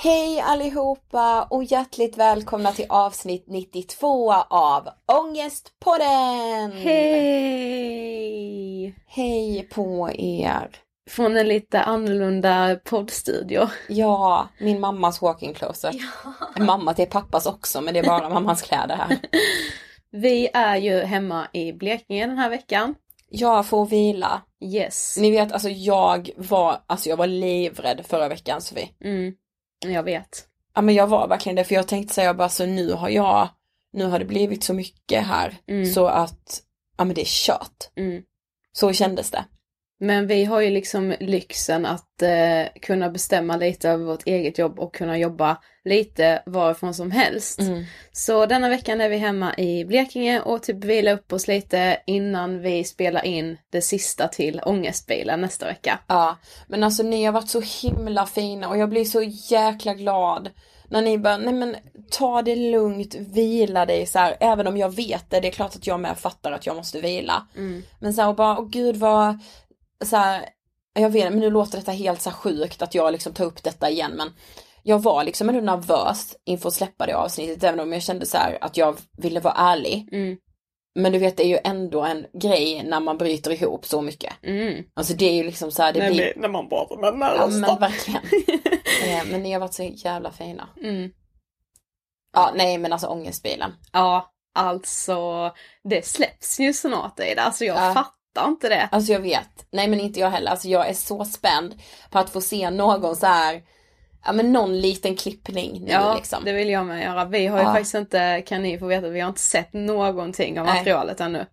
Hej allihopa och hjärtligt välkomna till avsnitt 92 av Ångestpodden! Hej! Hej på er! Från en lite annorlunda poddstudio. Ja, min mammas walking closet. Mamma till pappas också men det är bara mammans kläder här. Vi är ju hemma i Blekinge den här veckan. Jag får vila. Yes. Ni vet alltså jag var, alltså jag var livrädd förra veckan Sofie. Mm. Jag vet. Ja men jag var verkligen det för jag tänkte säga bara så nu har jag, nu har det blivit så mycket här Mm. så att, ja men det är kört. Mm. Så kändes det. Men vi har ju liksom lyxen att eh, kunna bestämma lite över vårt eget jobb och kunna jobba lite varifrån som helst. Mm. Så denna veckan är vi hemma i Blekinge och typ vila upp oss lite innan vi spelar in det sista till Ångestbilen nästa vecka. Ja, men alltså ni har varit så himla fina och jag blir så jäkla glad när ni bara, nej men ta det lugnt, vila dig så här, även om jag vet det, det är klart att jag med fattar att jag måste vila. Mm. Men så här, och bara, åh gud vad, så här, jag vet men nu låter detta helt så sjukt att jag liksom tar upp detta igen men jag var liksom ändå nervös inför att släppa det avsnittet även om jag kände så här att jag ville vara ärlig. Mm. Men du vet det är ju ändå en grej när man bryter ihop så mycket. Mm. Alltså det är ju liksom så här, det blir... när man bara, men Ja men verkligen. eh, men ni har varit så jävla fina. Mm. Ja nej men alltså ångestbilen. Ja, alltså det släpps ju snart i det. Alltså jag Ja. fattar inte det. Alltså jag vet. Nej men inte jag heller. Alltså jag är så spänd på att få se någon så här, ja men någon liten klippning nu Ja, liksom. det vill jag med göra. Vi har ju Ja. faktiskt inte, kan ni få veta, vi har inte sett någonting av Nej. materialet ännu.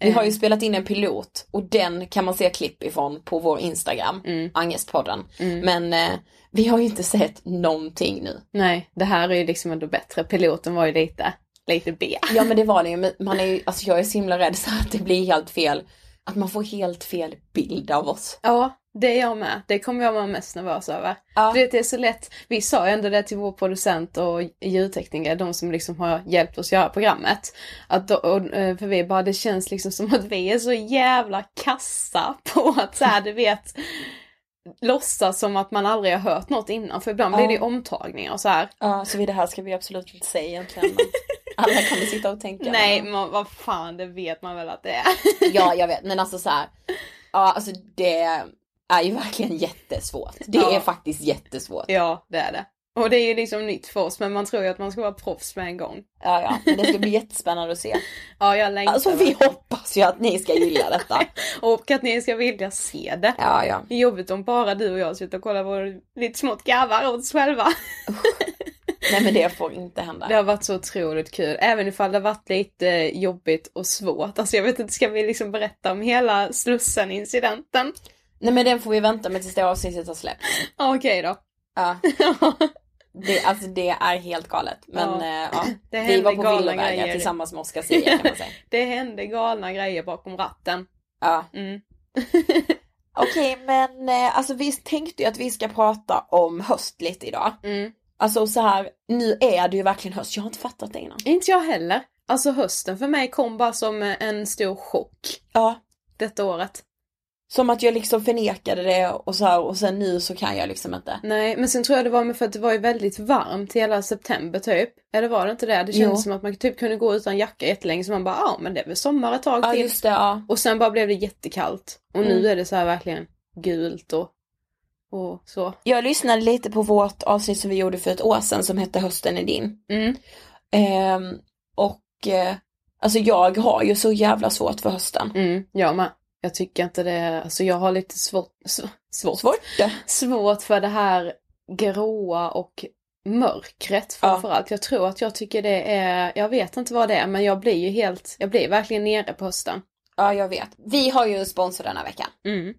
Vi har ju Eh, spelat in en pilot och den kan man se klipp ifrån på vår Instagram, Mm. Angestpodden. Men eh, vi har ju inte sett någonting nu. Nej, det här är ju liksom ändå bättre. Piloten var ju lite, lite B. Ja men det var det ju, man är ju, alltså jag är så himla rädd så att det blir helt fel. Att man får helt fel bild av oss. Ja, det är jag med. Det kommer jag vara mest nervös över. Ja. Du vet, det är så lätt. Vi sa ju ändå det till vår producent och ljudtekniker, de som liksom har hjälpt oss göra programmet. Att då, och, eh, för vi bara, det känns liksom som att vi är så jävla kassa på att så här, du vet, låtsas som att man aldrig har hört något innan. För ibland blir det omtagningar och så här. Ja, så vid det här ska vi absolut inte säga egentligen. Alla väl sitta och tänka. Nej, men vad fan, det vet man väl att det är. Ja, jag vet. Men alltså så här. Ja, alltså det är ju verkligen jättesvårt. Det Ja. är faktiskt jättesvårt. ja, det är det. Och det är ju liksom nytt för oss, men man tror ju att man ska vara proffs med en gång. Ja, ja. Men det ska bli jättespännande att se. Ja, jag längtar. Alltså vi hoppas ju att ni ska gilla detta. Och att ni ska vilja se det. Ja, ja. Det är jobbigt om bara du och jag sitter och kollar på lite smått garvar åt oss själva. Nej men det får inte hända. Det har varit så otroligt kul, även ifall det har varit lite jobbigt och svårt. Alltså jag vet inte, ska vi liksom berätta om hela Slussen-incidenten? Nej men den får vi vänta med tills det avsnittet har släppts. Okej då. Ja. Det, alltså det är helt galet. Men Ja. ja, ja. Det vi var på villovägar tillsammans med Oscar Zia kan man säga. det hände galna grejer bakom ratten. Ja. Mm. Okej men eh, alltså vi tänkte ju att vi ska prata om höst lite idag. Mm. Alltså så här, nu är det ju verkligen höst. Jag har inte fattat det innan. Inte jag heller. Alltså hösten för mig kom bara som en stor chock Ja. detta året. Som att jag liksom förnekade det och så här, och sen nu så kan jag liksom inte. Nej, men sen tror jag det var med för att det var ju väldigt varmt hela september typ. Eller var det inte det? Det kändes Jo. som att man typ kunde gå utan jacka jättelänge så man bara, ja men det är väl sommar ett tag Ja till. just det, ja. Och sen bara blev det jättekallt. Och nu Mm. är det så här verkligen gult och, och så. Jag lyssnade lite på vårt avsnitt som vi gjorde för ett år sedan som hette Hösten är din. Mm. Ehm, och eh, alltså jag har ju så jävla svårt för hösten. Mm, jag med. Jag tycker inte det, alltså jag har lite svårt, sv- svårt, Svårt svårt för det här gråa och mörkret framförallt. Jag tror att jag tycker det är, jag vet inte vad det är men jag blir ju helt, jag blir verkligen nere på hösten. Ja jag vet. Vi har ju en sponsor denna veckan. Mm.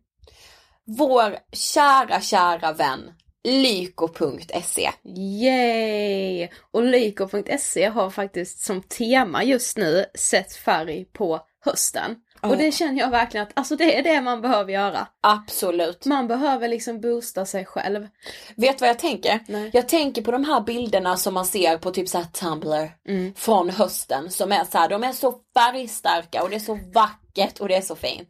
Vår kära, kära vän Lyko.se. Yay! Och Lyko.se har faktiskt som tema just nu sett färg på hösten. Ja. Och det känner jag verkligen att alltså det är det man behöver göra. Absolut. Man behöver liksom boosta sig själv. Vet vad jag tänker? Nej. Jag tänker på de här bilderna som man ser på typ så här Tumblr Mm. från hösten som är så här, de är så färgstarka och det är så vackert och det är så fint.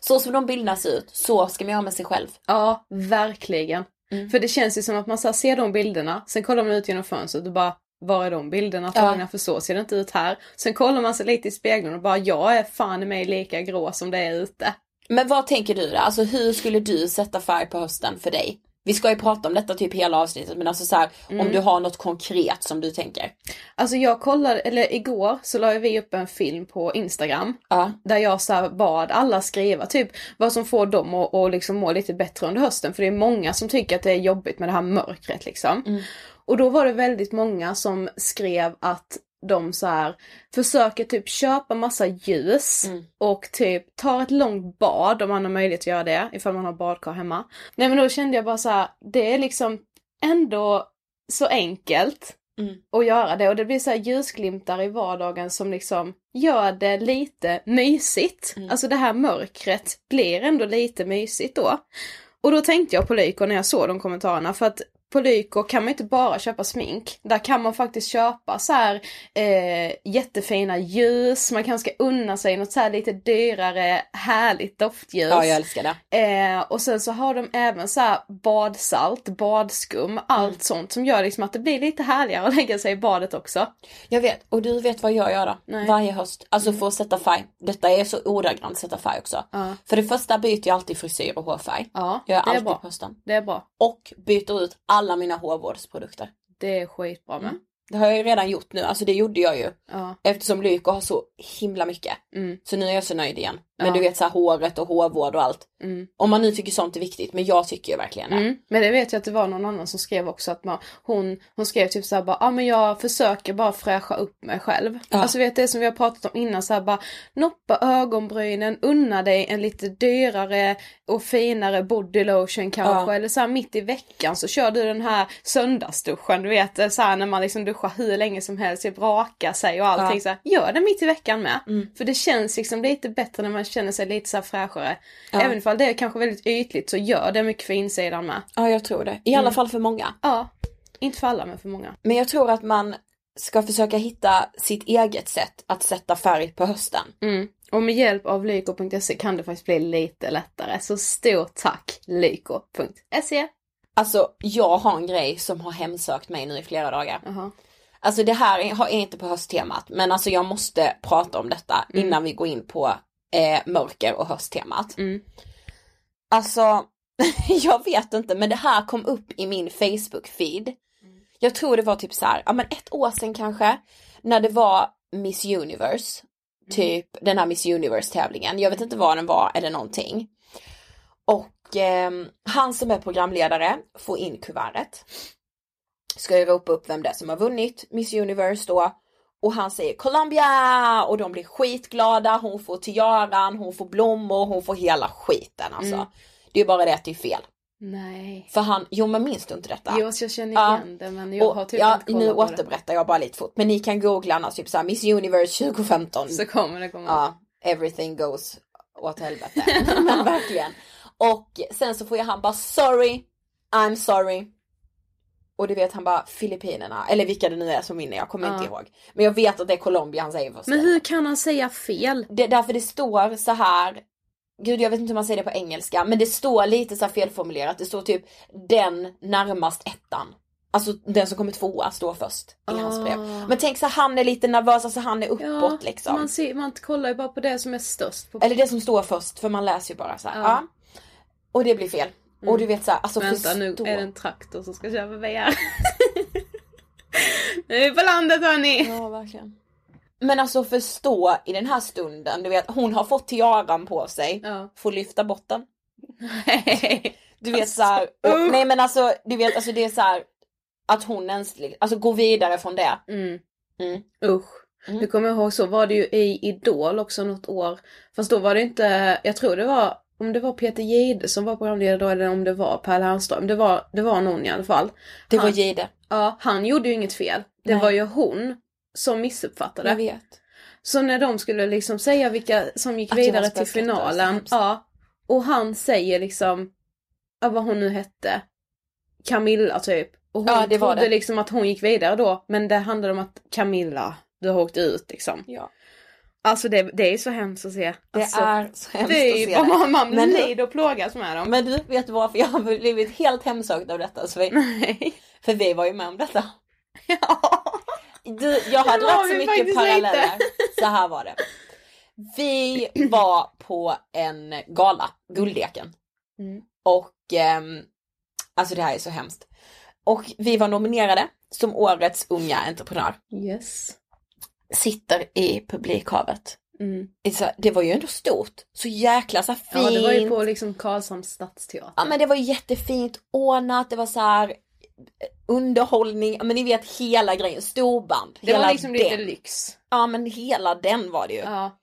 Så som de bilderna ser ut, så ska man göra med sig själv. Ja, verkligen. Mm. För det känns ju som att man så ser de bilderna, sen kollar man ut genom fönstret och bara var är de bilderna tagna? För så ser det inte ut här. Sen kollar man sig lite i spegeln och bara jag är fan i mig lika grå som det är ute. Men vad tänker du då? Alltså hur skulle du sätta färg på hösten för dig? Vi ska ju prata om detta typ hela avsnittet men alltså så här, om du har något konkret som du tänker. Alltså jag kollade, eller igår så la vi upp en film på Instagram. Ja. Där jag så bad alla skriva typ vad som får dem att, att liksom må lite bättre under hösten. För det är många som tycker att det är jobbigt med det här mörkret liksom. Och då var det väldigt många som skrev att de så här försöker typ köpa massa ljus och typ tar ett långt bad om man har möjlighet att göra det ifall man har badkar hemma. Nej men då kände jag bara så här, det är liksom ändå så enkelt Mm. att göra det och det blir så här ljusglimtar i vardagen som liksom gör det lite mysigt. Alltså det här mörkret blir ändå lite mysigt då. Och då tänkte jag på Lyko när jag såg de kommentarerna för att på Lyko kan man inte bara köpa smink. Där kan man faktiskt köpa så här eh, jättefina ljus, man kanske ska unna sig något så här lite dyrare härligt doftljus. Ja, jag älskar det. Eh, och sen så har de även så här badsalt, badskum, allt Mm. sånt som gör liksom att det blir lite härligare att lägga sig i badet också. Jag vet, och du vet vad jag gör då? Nej. Varje höst. Alltså för att sätta färg. Detta är så ordagrant sätta färg också. Ja. För det första byter jag alltid frisyr och hårfärg. Ja, Jag gör det är alltid bra. på hösten. Det är bra. Och byter ut alla mina hårvårdsprodukter. Det är skitbra med. Det har jag ju redan gjort nu, alltså det gjorde jag ju. Ja. Eftersom Lyko har så himla mycket. Mm. Så nu är jag så nöjd igen. Men du vet så här håret och hårvård och allt. Mm. Om man nu tycker sånt är viktigt, men jag tycker ju verkligen det. Mm. Men det vet jag att det var någon annan som skrev också att man, hon, hon skrev typ såhär bara, ja ah, men jag försöker bara fräscha upp mig själv. Ja. Alltså vet det som vi har pratat om innan såhär bara, noppa ögonbrynen, unna dig en lite dyrare och finare body lotion kanske. Ja. Eller såhär mitt i veckan så kör du den här söndagsduschen, du vet såhär när man liksom duschar hur länge som helst, det brakar sig och allting Ja. så här, Gör det mitt i veckan med. Mm. För det känns liksom lite bättre när man känner sig lite så fräschare. Ja. Även ifall det är kanske väldigt ytligt så gör det mycket för insidan med. Ja, jag tror det. I alla fall för många. Ja, inte för alla men för många. Men jag tror att man ska försöka hitta sitt eget sätt att sätta färg på hösten. Mm. Och med hjälp av lyko.se kan det faktiskt bli lite lättare. Så stort tack lyko.se. Alltså, jag har en grej som har hemsökt mig nu i flera dagar. Jaha. Alltså det här är, är inte på hösttemat, men alltså jag måste prata om detta innan vi går in på eh, mörker och hösttemat. Mm. Alltså, jag vet inte, men det här kom upp i min Facebook-feed. Jag tror det var typ så här, ja men ett år sedan kanske, när det var Miss Universe. Typ den här Miss Universe-tävlingen. Jag vet inte vad den var eller någonting. Och ehm, han som är programledare får in kuvertet. Ska ju ropa upp vem det är som har vunnit Miss Universe då. Och han säger Colombia! Och de blir skitglada, hon får tiaran, hon får blommor, hon får hela skiten alltså. Mm. Det är bara det att det är fel. Nej. För han, jo men minns du inte detta? Jo, så jag känner Ja. igen det men jag och, har typ ja, inte nu det. återberättar jag bara lite fort. Men ni kan googla annars, typ såhär Miss Universe 2015. Så kommer det komma. Ja, everything goes åt helvete. men verkligen. Och sen så får jag han bara sorry, I'm sorry. Och du vet han bara Filippinerna, eller vilka det nu är som vinner, jag kommer Ja. inte ihåg. Men jag vet att det är Colombia han säger först. Men hur kan han säga fel? Det, därför det står så här. Gud jag vet inte hur man säger det på engelska, men det står lite så här felformulerat. Det står typ den närmast ettan. Alltså den som kommer tvåa står först i hans brev. Ah. Men tänk så han är lite nervös, alltså han är uppåt liksom. Man, ser, man kollar ju bara på det som är störst. På... Eller det som står först, för man läser ju bara så här. Ja. Ja. Och det blir fel. Och du vet så här, alltså Vänta nu förstå. är det en traktor som ska köra VR. nu är vi på landet hörni! Ja verkligen. Men alltså förstå i den här stunden, du vet hon har fått tiaran på sig, Ja. får lyfta bort den. Du vet så här, och, nej men alltså du vet alltså det är så här att hon ens, alltså gå vidare från det. Mm. Mm. Usch. Mm. Nu kommer jag ihåg, så var det ju i Idol också något år. Fast då var det inte, jag tror det var, om det var Peter Jihde som var programledare då eller om det var Per Lernström. Det var, det var någon i alla fall. Det var Han- Jihde. Ja, han gjorde ju inget fel. Det Nej. var ju hon som missuppfattade. Jag vet. Så när de skulle liksom säga vilka som gick Att var vidare till var finalen. Ja. Och han säger liksom, ja, vad hon nu hette, Camilla typ. Och hon Ja, det var trodde det. liksom att hon gick vidare då. Men det handlade om att Camilla, du har åkt ut liksom. Ja. Alltså det, det är så hemskt att se. Det alltså, är så hemskt det att är se det. man Men- lider och plågas med dem. Men du, vet varför jag har blivit helt hemsökt av detta? Vi, Nej. för vi var ju med om detta. Ja. Du, jag har Det dragit så mycket paralleller. lite. Så här var det. Vi var på en gala, Guldeken. Mm. Och ehm, alltså det här är så hemskt. Och vi var nominerade som årets unga entreprenör. Yes. Sitter i publikhavet. Mm. Det var ju ändå stort. Så jäkla så fint. Ja, det var ju på liksom Karlshamns stadsteater. Ja men det var jättefint ordnat, det var så här eh, underhållning, men ni vet hela grejen, storband. Det var liksom lite den. lyx. Ja men hela den var det ju. Ja.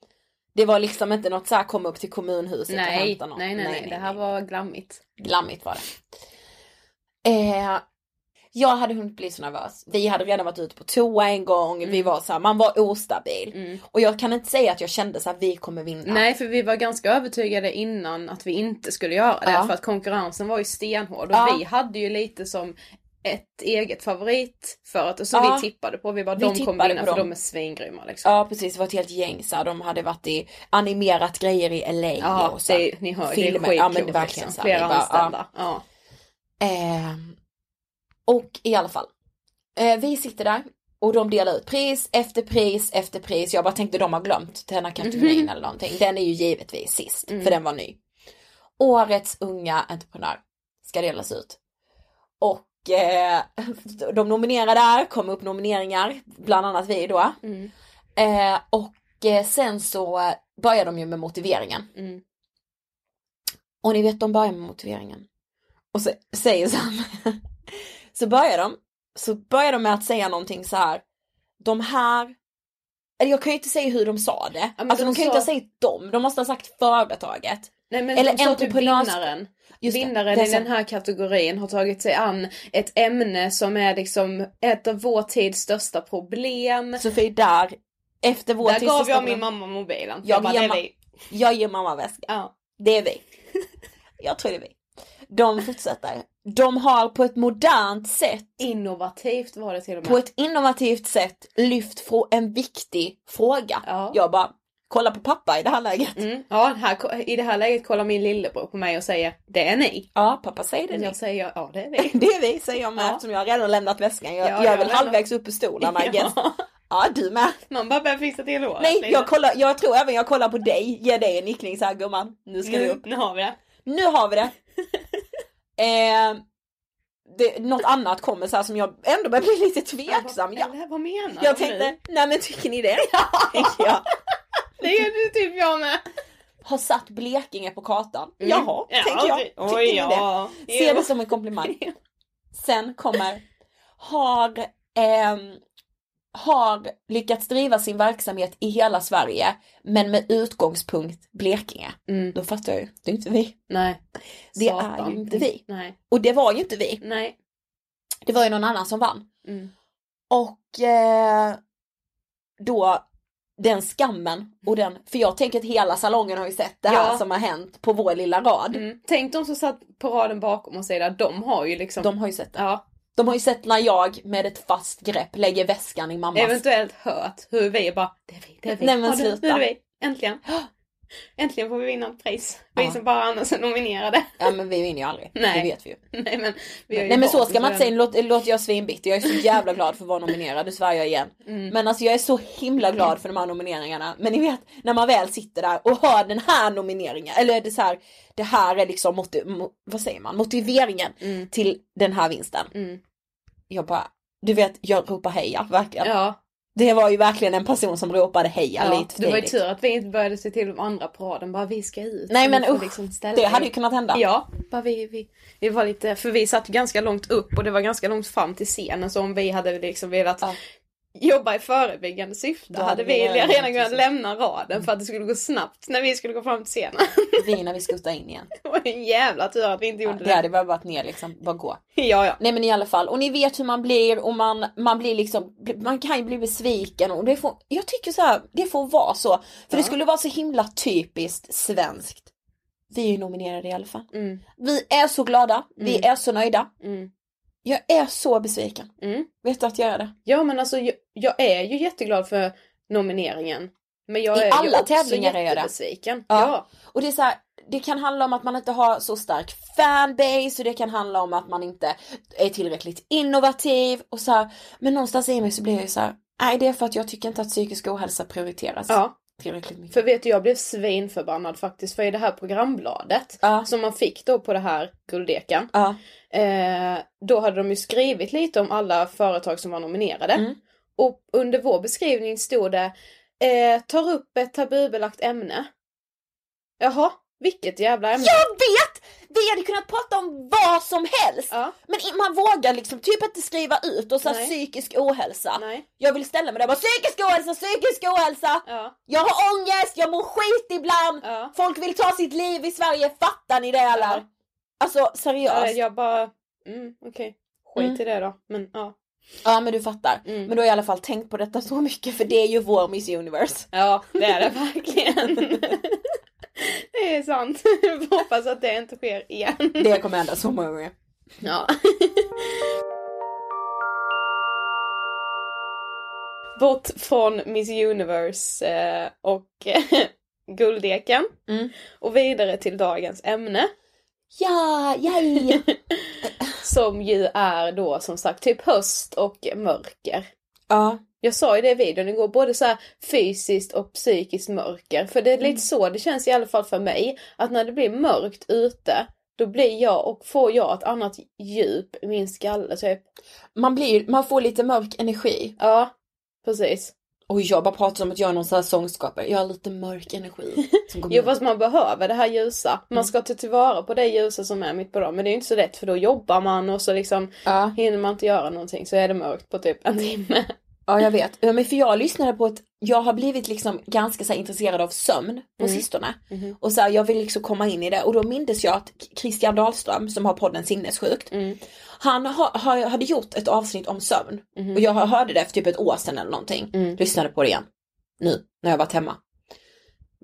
Det var liksom inte något så här komma upp till kommunhuset och Nej, hämta något. nej, nej, nej, det här var glammigt. Glammigt var det. Eh, jag hade hunnit bli så nervös. Vi hade redan varit ute på toa en gång, vi var så här, man var ostabil. Mm. Och jag kan inte säga att jag kände så här, vi kommer vinna. Nej, för vi var ganska övertygade innan att vi inte skulle göra det. Ja. För att konkurrensen var ju stenhård. Och Ja. vi hade ju lite som ett eget favoritföretag som Ja. vi tippade på. Vi bara, Vi de kommer vinna för de är svingrymma liksom. Ja precis, det var ett helt gäng så här, de hade varit i animerat grejer i LA Ja, och så här, det, ni hör, det är filmer. skitcoolt Ja men det verkligen liksom. så här, Flera bara, anställda. Ja. Ja. Och i alla fall, eh, vi sitter där och de delar ut pris efter pris efter pris. Jag bara tänkte de har glömt den här kategorin eller någonting. Den är ju givetvis sist, för den var ny. Årets unga entreprenör ska delas ut. Och eh, de nominerade där, kom upp nomineringar, bland annat vi då. Mm. Eh, och eh, sen så börjar de ju med motiveringen. Mm. Och ni vet, de börjar med motiveringen. Och så säger här, så börjar de, så börjar de med att säga någonting så här. De här, eller jag kan ju inte säga hur de sa det. men alltså de, de kan ju inte ha sagt dem, de måste ha sagt företaget. Nej men Eller de sa typ entreprenörs- vinnaren. Just det, Vinnaren det är i den här kategorin har tagit sig an ett ämne som är liksom ett av vår tids största problem. Sofie där, efter vår Där tids gav jag problem- min mamma mobilen. Jag Jag bara, det ger är ma-. Jag ger mamma väska. Ja. Det är vi. Jag tror det är vi. De fortsätter. De har på ett modernt sätt, Innovativt var det till och med. på ett innovativt sätt lyft från en viktig fråga. Ja. Jag bara, kolla på pappa i det här läget. Mm. Ja, här, i det här läget kollar min lillebror på mig och säger det är ni. Ja, pappa säger det nu. Jag säger ja det är vi. Det är vi, säger jag med Ja. eftersom jag har redan lämnat väskan. Jag, Ja, jag är jag väl halvvägs upp i stolen I guess. Ja. Ja, du med. Man bara börjar fixa till håret Nej, lite. jag, kollar, jag tror även jag kollar på dig, ger dig en nickning så här gumman. Nu ska vi nu, upp. nu har vi det. Nu har vi det. eh, det. Något annat kommer så här som jag ändå börjar bli lite tveksam. Jag, Eller, vad menar jag tänkte, nej men tycker ni det? Jag. Det du typ jag med. Har satt Blekinge på kartan. Mm. Jaha, Ja, tänker jag. det- Tycker ni ja. det? Ser det som en komplimang. Sen kommer, har, ehm, har lyckats driva sin verksamhet i hela Sverige men med utgångspunkt Blekinge. Mm. Då fattar jag ju, det är inte vi. Nej. Det är ju inte vi. Nej. Och det var ju inte vi. Nej. Det var ju någon annan som vann. Mm. Och eh, då den skammen och den, för jag tänker att hela salongen har ju sett det här Ja. som har hänt på vår lilla rad. Mm. Tänk de som satt på raden bakom och säger att de har ju liksom... De har ju sett det. Ja. De har ju sett när jag med ett fast grepp lägger väskan i mammas. Eventuellt hört hur vi bara, det är vi, det är vi. Nej, men sluta. Nu är det vi. Äntligen. Äntligen får vi vinna ett pris. Vi Ja. som bara annars är nominerade. Ja men vi vinner ju aldrig. Nej. Det vet vi ju. Nej men, vi har ju Nej men så ska man inte säga, låt, låt jag svinbitter. Jag är så jävla glad för att vara nominerad, nu svär jag igen. Mm. Men alltså jag är så himla glad för de här nomineringarna. Men ni vet, när man väl sitter där och hör den här nomineringen, eller det så här, det här är liksom, motiv, mo, vad säger man, motiveringen Mm. till den här vinsten. Mm. Jag bara, du vet, jag ropar heja, verkligen. Ja, Det var ju verkligen en person som ropade heja ja. lite för det var ju tur att vi inte började se till de andra på raden, bara vi ska ut. Nej men usch, liksom det hade ju kunnat hända. Ja, bara vi, vi, vi var lite, för vi satt ganska långt upp och det var ganska långt fram till scenen så om vi hade liksom velat Ja. Jobba i förebyggande syfte Då hade vi vi redan kunnat lämna raden för att det skulle gå snabbt när vi skulle gå fram till scenen. Vi när vi skuttade in igen. det var en jävla tur att vi inte gjorde Det det. hade bara varit ner liksom, bara gå. Ja, ja. Nej men i alla fall, och ni vet hur man blir och man, man blir liksom, man kan ju bli besviken och det får, jag tycker så här, det får vara så. För det skulle vara så himla typiskt svenskt. Vi är ju nominerade i alla fall. Mm, Vi är så glada, vi Mm. är så nöjda. mm, Jag är så besviken. mm. Vet du att jag är det? Ja men alltså jag, jag är ju jätteglad för nomineringen. Men jag I är ju alla också tävlingar är jag det. Ja. Ja. Och det är så här, det kan handla om att man inte har så stark fanbase och det kan handla om att man inte är tillräckligt innovativ och så här. Men någonstans i mig så blir jag ju så här, nej det är för att jag tycker inte att psykisk ohälsa prioriteras ja. Tillräckligt mycket. För vet du, jag blev svinförbannad faktiskt för i det här programbladet Ja. som man fick då på det här Guldeken. Ja, Eh, då hade de ju skrivit lite om alla företag som var nominerade. Mm. Och under vår beskrivning stod det eh, tar upp ett tabubelagt ämne. Jaha, vilket jävla ämne? jag vet! Vi hade kunnat prata om vad som helst! Ja, Men man vågar liksom typ inte skriva ut och så här psykisk ohälsa. nej. Jag vill ställa mig där och bara psykisk ohälsa, psykisk ohälsa! Ja, Jag har ångest, jag mår skit ibland! ja. Folk vill ta sitt liv i Sverige, fattar ni det eller? Alltså seriöst. jag bara, mm, okej. Skit Mm. i det då. Men ja. Ja men du fattar. Mm. Men då har i alla fall tänkt på detta så mycket för det är ju vår Miss Universe. Ja, det är det verkligen. sant. Hoppas att det inte sker igen. Det kommer hända så många gånger. Ja. Bort från Miss Universe eh, och guldeken mm. och vidare till dagens ämne. Ja, yay! som ju är då som sagt typ höst och mörker. Ja. Jag sa ju det i videon igår, både så fysiskt och psykiskt mörker. För det är lite så det känns i alla fall för mig. Att när det blir mörkt ute, då blir jag och får jag ett annat djup i min skalle typ. man blir, man får lite mörk energi. Ja, precis. Och jag bara pratar som att jag är någon sån här sångskapare. Jag har lite mörk energi. Jo fast man behöver det här ljusa. Man ska ta tillvara på det ljusa som är mitt på dagen. Men det är ju inte så lätt för då jobbar man och så liksom Ja. hinner man inte göra någonting så är det mörkt på typ en timme. Ja jag vet. Ja, men för jag lyssnade på ett, jag har blivit liksom ganska så intresserad av sömn på sistone. Och så här, jag vill liksom komma in i det och då mindes jag att Christian Dahlström som har podden Sinnessjukt. Han ha, ha, hade gjort ett avsnitt om sömn. Och jag hörde det för typ ett år sedan eller någonting. Lyssnade på det igen. Nu när jag varit hemma.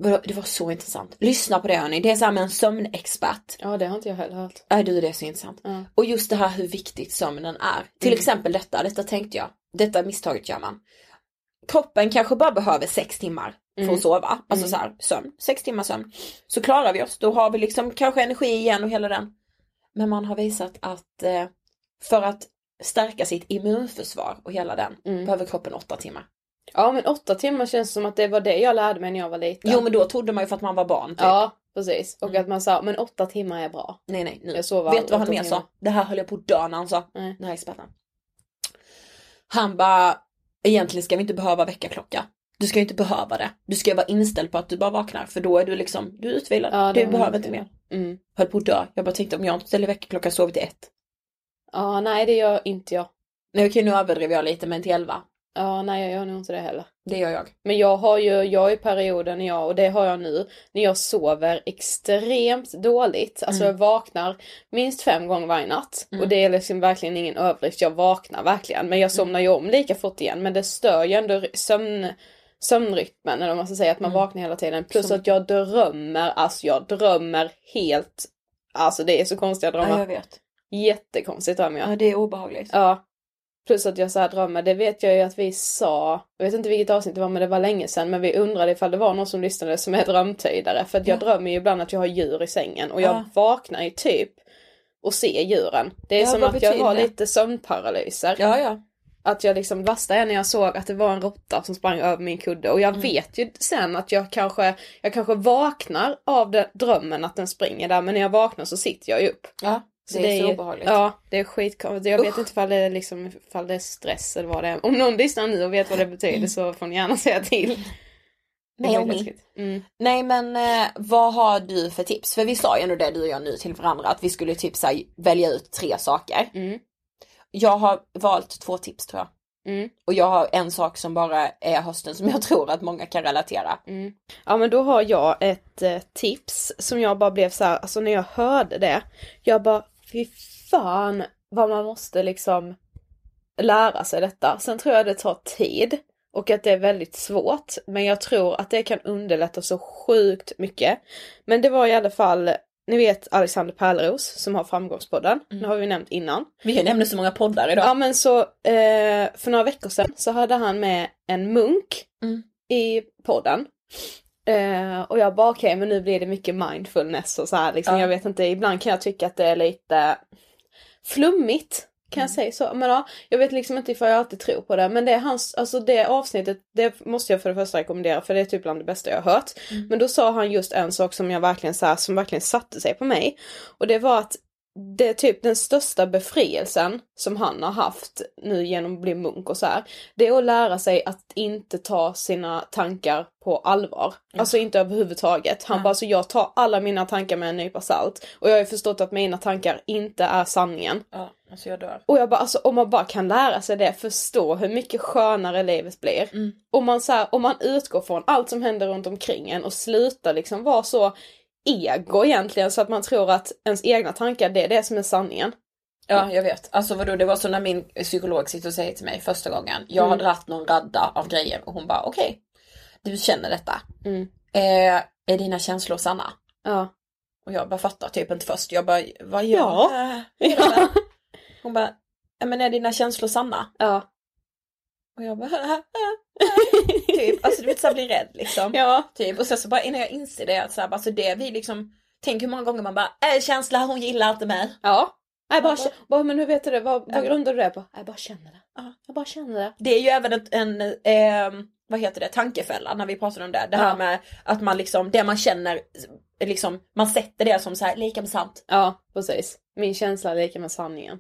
Det var så intressant. Lyssna på det hörni. Det är så här med en sömnexpert. Ja det har inte jag heller hört. Nej du det är så intressant. Ja. Och just det här hur viktigt sömnen är. Till exempel detta, detta tänkte jag. Detta misstaget gör man. Kroppen kanske bara behöver sex timmar för att sova. Alltså så här, sömn. Sex timmar sömn. Så klarar vi oss. Då har vi liksom kanske energi igen och hela den. Men man har visat att eh, för att stärka sitt immunförsvar och hela den behöver kroppen åtta timmar. Ja men åtta timmar känns som att det var det jag lärde mig när jag var liten. Jo men då trodde man ju för att man var barn typ. Ja precis. Och att man sa men åtta timmar är bra. Nej nej nu. Jag sover Vet du vad han mer sa? Det här höll jag på att dö när han sa. Nej. Den här experten. Han bara, egentligen ska vi inte behöva väckarklocka. Du ska ju inte behöva det. Du ska vara inställd på att du bara vaknar för då är du liksom, du är utvilad. Ja, du behöver inte mer. Mm. Höll på att dö. Jag bara tänkte om jag inte ställer väckarklockan sover till ett. Ja nej det gör inte jag. Nej okej nu överdrev jag lite men till elva. Ja nej jag gör nog inte det heller. Det gör jag. Men jag har ju, jag i perioden när jag, och det har jag nu, när jag sover extremt dåligt. Alltså jag vaknar minst fem gånger varje natt. Och det är liksom verkligen ingen överdrift, jag vaknar verkligen. Men jag somnar ju om lika fort igen. Men det stör ju ändå sömn, sömnrytmen, eller vad man ska säga, att man vaknar hela tiden. Plus att jag drömmer, alltså jag drömmer helt, alltså det är så konstiga Ja, drömmar. jag vet. Jättekonstigt drömmer jag. Ja det är obehagligt. Ja. Plus att jag så här drömmer, det vet jag ju att vi sa, jag vet inte vilket avsnitt det var men det var länge sedan, men vi undrade ifall det var någon som lyssnade som är drömtydare. För att jag drömmer ju ibland att jag har djur i sängen och jag Ja. vaknar ju typ och ser djuren. Det är Ja, som att jag har det? lite sömnparalyser. Ja ja. Att jag liksom, värsta är när jag såg att det var en råtta som sprang över min kudde och jag Mm. vet ju sen att jag kanske, jag kanske vaknar av det, drömmen att den springer där men när jag vaknar så sitter jag ju upp. Ja. Så det är så obehagligt. Ja, det är skitkonstigt. Jag vet Usch. inte ifall det, är liksom, ifall det är stress eller vad det är. Om någon lyssnar nu och vet vad det betyder så får ni gärna säga till. Det läskigt. Mm. Nej men eh, vad har du för tips? För vi sa ju ändå det du och jag nu till varandra att vi skulle typ så här, välja ut tre saker. Mm. Jag har valt två tips tror jag. Mm. Och jag har en sak som bara är hösten som jag tror att många kan relatera. Mm. Ja men då har jag ett eh, tips som jag bara blev så här, alltså när jag hörde det, jag bara fy fan vad man måste liksom lära sig detta. Sen tror jag det tar tid och att det är väldigt svårt. Men jag tror att det kan underlätta så sjukt mycket. Men det var i alla fall, ni vet Alexander Pärleros som har Framgångspodden. Det har vi nämnt innan. Vi nämner så många poddar idag. Ja men så eh, för några veckor sedan så hade han med en munk Mm. i podden. Eh, och jag bara okej men nu blir det mycket mindfulness och så här liksom. Ja. Jag vet inte, ibland kan jag tycka att det är lite flummigt. Kan Mm. jag säga så? Men ja, jag vet liksom inte ifall jag alltid tror på det. Men det är hans, alltså det avsnittet, det måste jag för det första rekommendera för det är typ bland det bästa jag har hört. Mm. Men då sa han just en sak som jag verkligen så här, som verkligen satte sig på mig. Och det var att det är typ den största befrielsen som han har haft nu genom att bli munk och så här. Det är att lära sig att inte ta sina tankar på allvar. Alltså inte överhuvudtaget. Han bara, alltså jag tar alla mina tankar med en nypa salt. Och jag har ju förstått att mina tankar inte är sanningen. Ja, alltså jag dör. Och jag bara, alltså om man bara kan lära sig det, förstå hur mycket skönare livet blir. Om man så här, om man utgår från allt som händer runt omkring en och slutar liksom vara så ego egentligen så att man tror att ens egna tankar det är det som är sanningen. Ja, jag vet. Alltså vadå, det var så när min psykolog sitter och säger till mig första gången. Jag Mm. har dratt någon radda av grejer och hon bara okej, du känner detta. Mm. Eh, är dina känslor sanna? Ja. Och jag bara fattar typ inte först. Jag bara, vad gör Ja. äh, det? Hon bara, "Ja, men är dina känslor sanna? Ja. Och jag bara typ, alltså du vet såhär blir rädd liksom. Ja. Typ, och sen så bara innan jag inser det, att så här, alltså det vi liksom, tänk hur många gånger man bara, äh, känsla hon gillar inte mig. Ja. Jag bara, kä- bara, men hur vet du det? Vad, vad grundar du det på? Jag bara känner det. Ja. Jag bara känner det. Det är ju även ett, en, eh, vad heter det, tankefälla när vi pratade om det. Det här Ja. med att man liksom, det man känner, liksom, man sätter det som så här lika med sant. Ja, precis. Min känsla är lika med sanningen.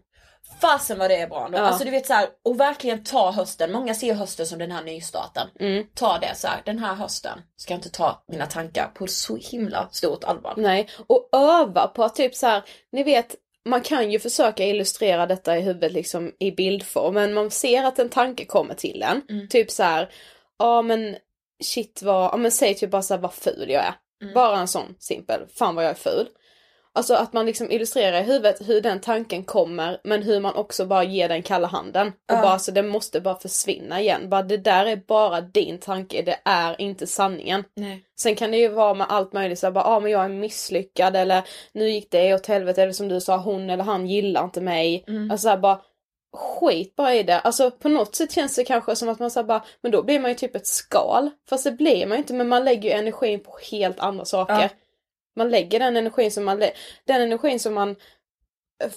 Fasen vad det är bra då. Ja. Alltså du vet så här, och verkligen ta hösten. Många ser hösten som den här nystarten. Mm. Ta det så här, den här hösten ska jag inte ta mina tankar på så himla stort allvar. Nej, och öva på att typ så här, ni vet, man kan ju försöka illustrera detta i huvudet liksom i bildform, men man ser att en tanke kommer till en. Mm. Typ så här, ja men shit vad, ja men säg typ bara så här vad ful jag är. Mm. Bara en sån simpel, fan vad jag är ful. Alltså att man liksom illustrerar i huvudet hur den tanken kommer, men hur man också bara ger den kalla handen. Och Ja. bara så den måste bara försvinna igen. Bara det där är bara din tanke, det är inte sanningen. Nej. Sen kan det ju vara med allt möjligt, så här, bara, ah, men jag är misslyckad eller nu gick det åt helvete eller som du sa, hon eller han gillar inte mig. Mm. Alltså så här, bara skit bara i det. Alltså på något sätt känns det kanske som att man säger bara, men då blir man ju typ ett skal. Fast det blir man ju inte, men man lägger ju energin på helt andra saker. Ja. Man lägger den energin som man, den energin som man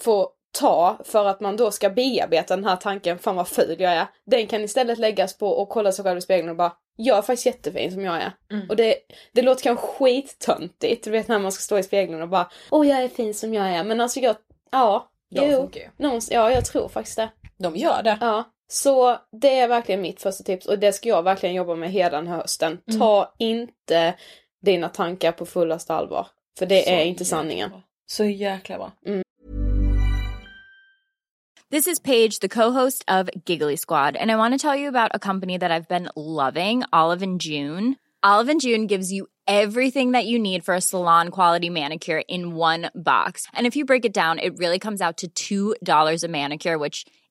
får ta för att man då ska bearbeta den här tanken, fan vad ful jag är. Den kan istället läggas på att kolla sig själv i spegeln och bara, jag är faktiskt jättefin som jag är. Mm. Och det, det låter kanske skittöntigt, du vet när man ska stå i spegeln och bara, åh jag är fin som jag är. Men alltså jag, ja, De jo, någons, ja jag tror faktiskt det. De gör det. Ja, så det är verkligen mitt första tips och det ska jag verkligen jobba med hela den här hösten. Mm. Ta inte dina tankar på fullaste allvar. För det Så är inte sanningen. bra. Så jäkla bra. Mm. This is Paige, the co-host of Giggly Squad, and I want to tell you about a company that I've been loving, Olive and June. Olive and June gives you everything that you need for a salon quality manicure in one box. And if you break it down, it really comes out to $2 a manicure, which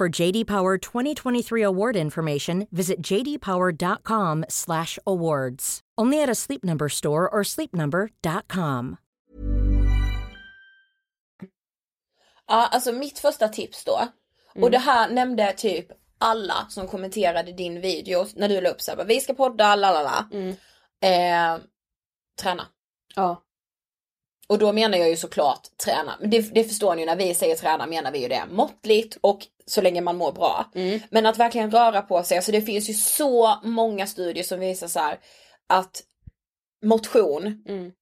For JD Power 2023 award information, visit jdpower.com/awards. Only at a Sleep Number store or sleepnumber.com. Ja, alltså mitt första tips då. Och det här nämnde typ alla som kommenterade din video när du la upp såhär, vi ska podda, lalala. Eh, träna. Ja. Och då menar jag ju såklart träna. Men det, det förstår ni ju när vi säger träna menar vi ju det måttligt och så länge man mår bra. Men att verkligen röra på sig, alltså det finns ju så många studier som visar så här att motion Mm.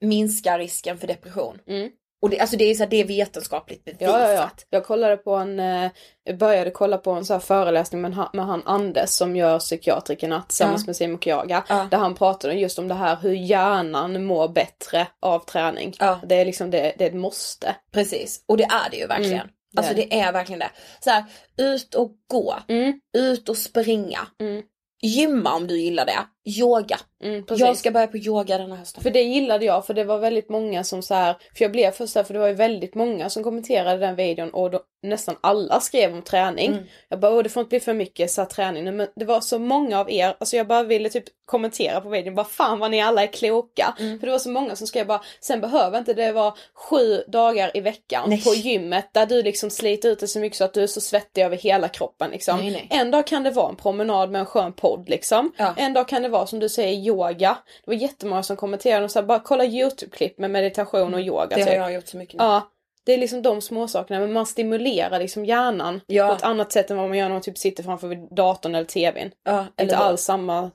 minskar risken för depression. Mm. Och det, alltså det är så här, det är vetenskapligt bevisat. Ja, ja, ja. Jag kollade på en, eh, började kolla på en så här föreläsning med, han- med han Anders som gör psykiatrikerna tillsammans Ja. med Simon Kyaga. Ja. Där han pratade just om det här hur hjärnan mår bättre av träning. Ja. Det är liksom, det, det är ett måste. Precis, och det är det ju verkligen. Mm, det alltså det är verkligen det. Så här, ut och gå, Mm. ut och springa. Mm. Gymma om du gillar det. Yoga. Mm. Jag ska börja på yoga den här hösten. För det gillade jag för det var väldigt många som så här, för jag blev först här, för det var ju väldigt många som kommenterade den videon och då, nästan alla skrev om träning. Mm. Jag bara, det får inte bli för mycket så här, träning men det var så många av er, alltså jag bara ville typ kommentera på videon, bara fan vad ni alla är kloka. Mm. För det var så många som skrev bara, sen behöver inte det vara sju dagar i veckan Nej. på gymmet där du liksom sliter ut det så mycket så att du är så svettig över hela kroppen liksom. Nej, nej. En dag kan det vara en promenad med en skön podd liksom. Ja. En dag kan det vara som du säger yoga. Det var jättemånga som kommenterade och sa bara kolla YouTube-klipp med meditation och yoga Mm. Det har typ. jag gjort så mycket nu. Ja. Det är liksom de små sakerna men man stimulerar liksom hjärnan Ja. på ett annat sätt än vad man gör när man typ sitter framför datorn eller tvn. Ja, eller Inte alls samma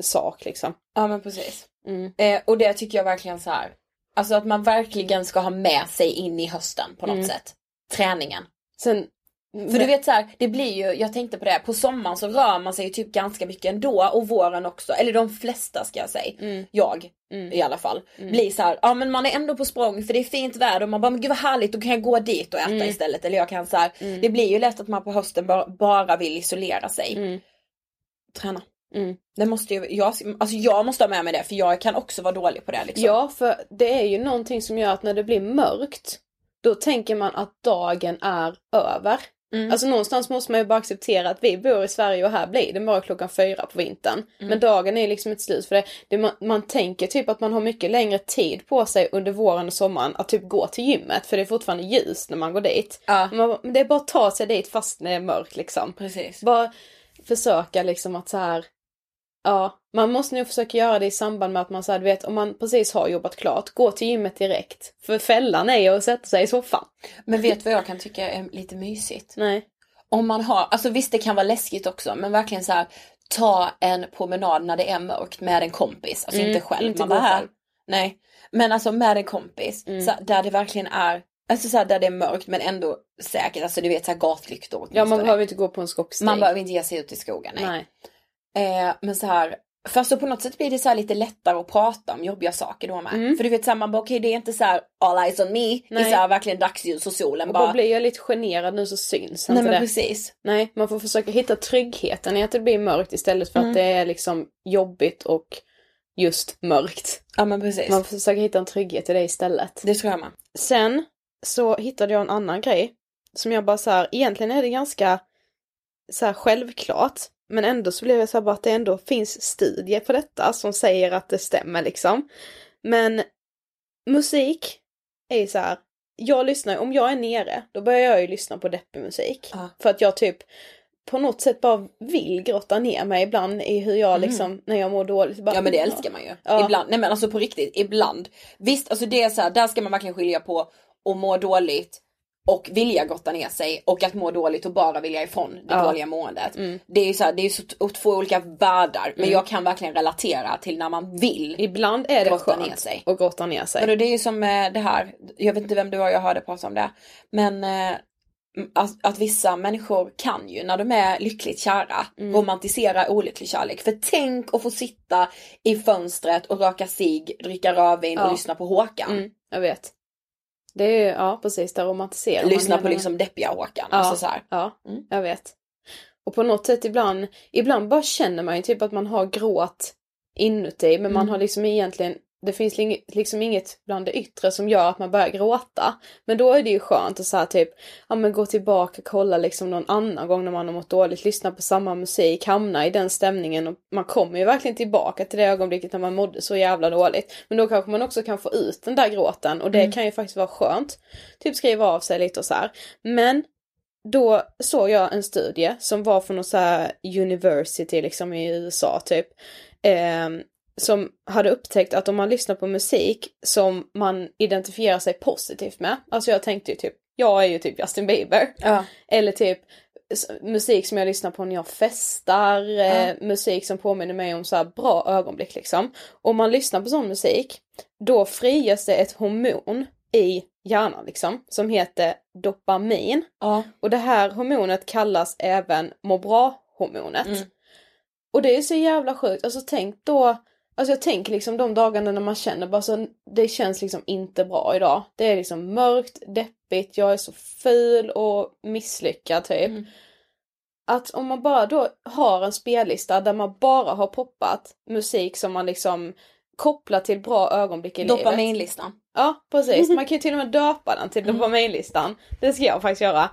sak liksom. Ja men precis. Mm. Eh, och det tycker jag verkligen så här. Alltså att man verkligen ska ha med sig in i hösten på något Mm. sätt. Träningen. Sen, För du vet så här, det blir ju, jag tänkte på det, på sommaren så rör man sig ju typ ganska mycket ändå och våren också, eller de flesta ska jag säga, Mm. jag Mm. i alla fall, blir så här, ja men man är ändå på språng för det är fint väder och man bara men gud vad härligt då kan jag gå dit och äta Mm. istället eller jag kan så här, det blir ju lätt att man på hösten bara, bara vill isolera sig. Mm. Träna. Mm. Det måste ju, jag, alltså jag måste ha med mig det för jag kan också vara dålig på det liksom. Ja, för det är ju någonting som gör att när det blir mörkt, då tänker man att dagen är över. Mm. Alltså någonstans måste man ju bara acceptera att vi bor i Sverige och här blir det bara klockan fyra på vintern. Mm. Men dagen är liksom ett slut för det. det man, man tänker typ att man har mycket längre tid på sig under våren och sommaren att typ gå till gymmet för det är fortfarande ljust när man går dit. Ja. Man, det är bara att ta sig dit fast när det är mörkt liksom. Precis. Bara försöka liksom att så här. Ja, man måste nog försöka göra det i samband med att man så här, du vet om man precis har jobbat klart, gå till gymmet direkt. För fällan är ju att sätta sig i soffan. Men vet du vad jag kan tycka är lite mysigt? Nej. Om man har, alltså visst det kan vara läskigt också men verkligen så här ta en promenad när det är mörkt med en kompis. Alltså Mm, inte själv. inte man bara, här. Nej. Men alltså med en kompis. Mm. Så där det verkligen är, alltså så här, där det är mörkt men ändå säkert. Alltså du vet såhär gatlyktor. Ja, man behöver inte gå på en skogsstig. man behöver inte ge sig ut i skogen. Nej. Nej. Eh, men så här, fast så på något sätt blir det så här lite lättare att prata om jobbiga saker då med. Mm. För du vet såhär, man bara okej det är inte så här all eyes on me. Nej. så här, verkligen dagsljus och solen Och bara. då blir jag lite generad nu så syns Nej inte men det. precis. Nej, man får försöka hitta tryggheten i att det blir mörkt istället för Mm. att det är liksom jobbigt och just mörkt. Ja men precis. Man får försöka hitta en trygghet i det istället. Det tror jag med. Sen så hittade jag en annan grej som jag bara så här, egentligen är det ganska så här självklart. Men ändå så blev jag så här bara att det ändå finns studier på detta som säger att det stämmer liksom. Men musik är ju så här, jag lyssnar, om jag är nere, då börjar jag ju lyssna på deppig musik. Ja. För att jag typ på något sätt bara vill grotta ner mig ibland i hur jag liksom, när jag mår dåligt. Bara, Mm. Ja men det älskar man ju. Ja. Ibland, nej men alltså på riktigt, ibland. Visst, alltså det är så här, där ska man verkligen skilja på att må dåligt och vilja gotta ner sig och att må dåligt och bara vilja ifrån det Ja. dåliga måendet. Mm. Det är ju så här, det är så två olika världar men jag kan verkligen relatera till när man vill. Ibland är det Grotta skönt ner sig. att grotta ner sig. Men det är ju som eh, det här, jag vet inte vem du var jag hörde prata om det. Men eh, att, att vissa människor kan ju när de är lyckligt kära Mm. romantisera olycklig kärlek. För tänk att få sitta i fönstret och röka cigg, dricka rödvin och Ja. lyssna på Håkan. Mm, jag vet. Det är ja precis, där romantiserar man Lyssna på liksom deppiga Håkan. Ja, Alltså så här. ja Mm. jag vet. Och på något sätt ibland, ibland bara känner man ju typ att man har gråt inuti men man Mm. har liksom egentligen, det finns liksom inget bland det yttre som gör att man börjar gråta. Men då är det ju skönt att så här typ, ja men gå tillbaka, kolla liksom någon annan gång när man har mått dåligt, lyssna på samma musik, hamna i den stämningen och man kommer ju verkligen tillbaka till det ögonblicket när man mådde så jävla dåligt. Men då kanske man också kan få ut den där gråten och det Mm. kan ju faktiskt vara skönt. Typ skriva av sig lite och så här. Men då såg jag en studie som var från någon så här university liksom i USA typ. ehm, som hade upptäckt att om man lyssnar på musik som man identifierar sig positivt med. Alltså jag tänkte ju typ, jag är ju typ Justin Bieber. Ja. Eller typ musik som jag lyssnar på när jag festar, eh, musik som påminner mig om så här bra ögonblick liksom. Om man lyssnar på sån musik, då frigörs det ett hormon i hjärnan liksom, som heter dopamin. Ja. Och det här hormonet kallas även må bra-hormonet. Mm. Och det är så jävla sjukt, alltså tänk då, alltså jag tänker liksom de dagarna när man känner bara så, det känns liksom inte bra idag. Det är liksom mörkt, deppigt, jag är så ful och misslyckad typ. Mm. att om man bara då har en spellista där man bara har poppat musik som man liksom kopplar till bra ögonblick i livet. Dopaminlistan. Ja precis, man kan ju till och med döpa den till dopaminlistan. Det ska jag faktiskt göra.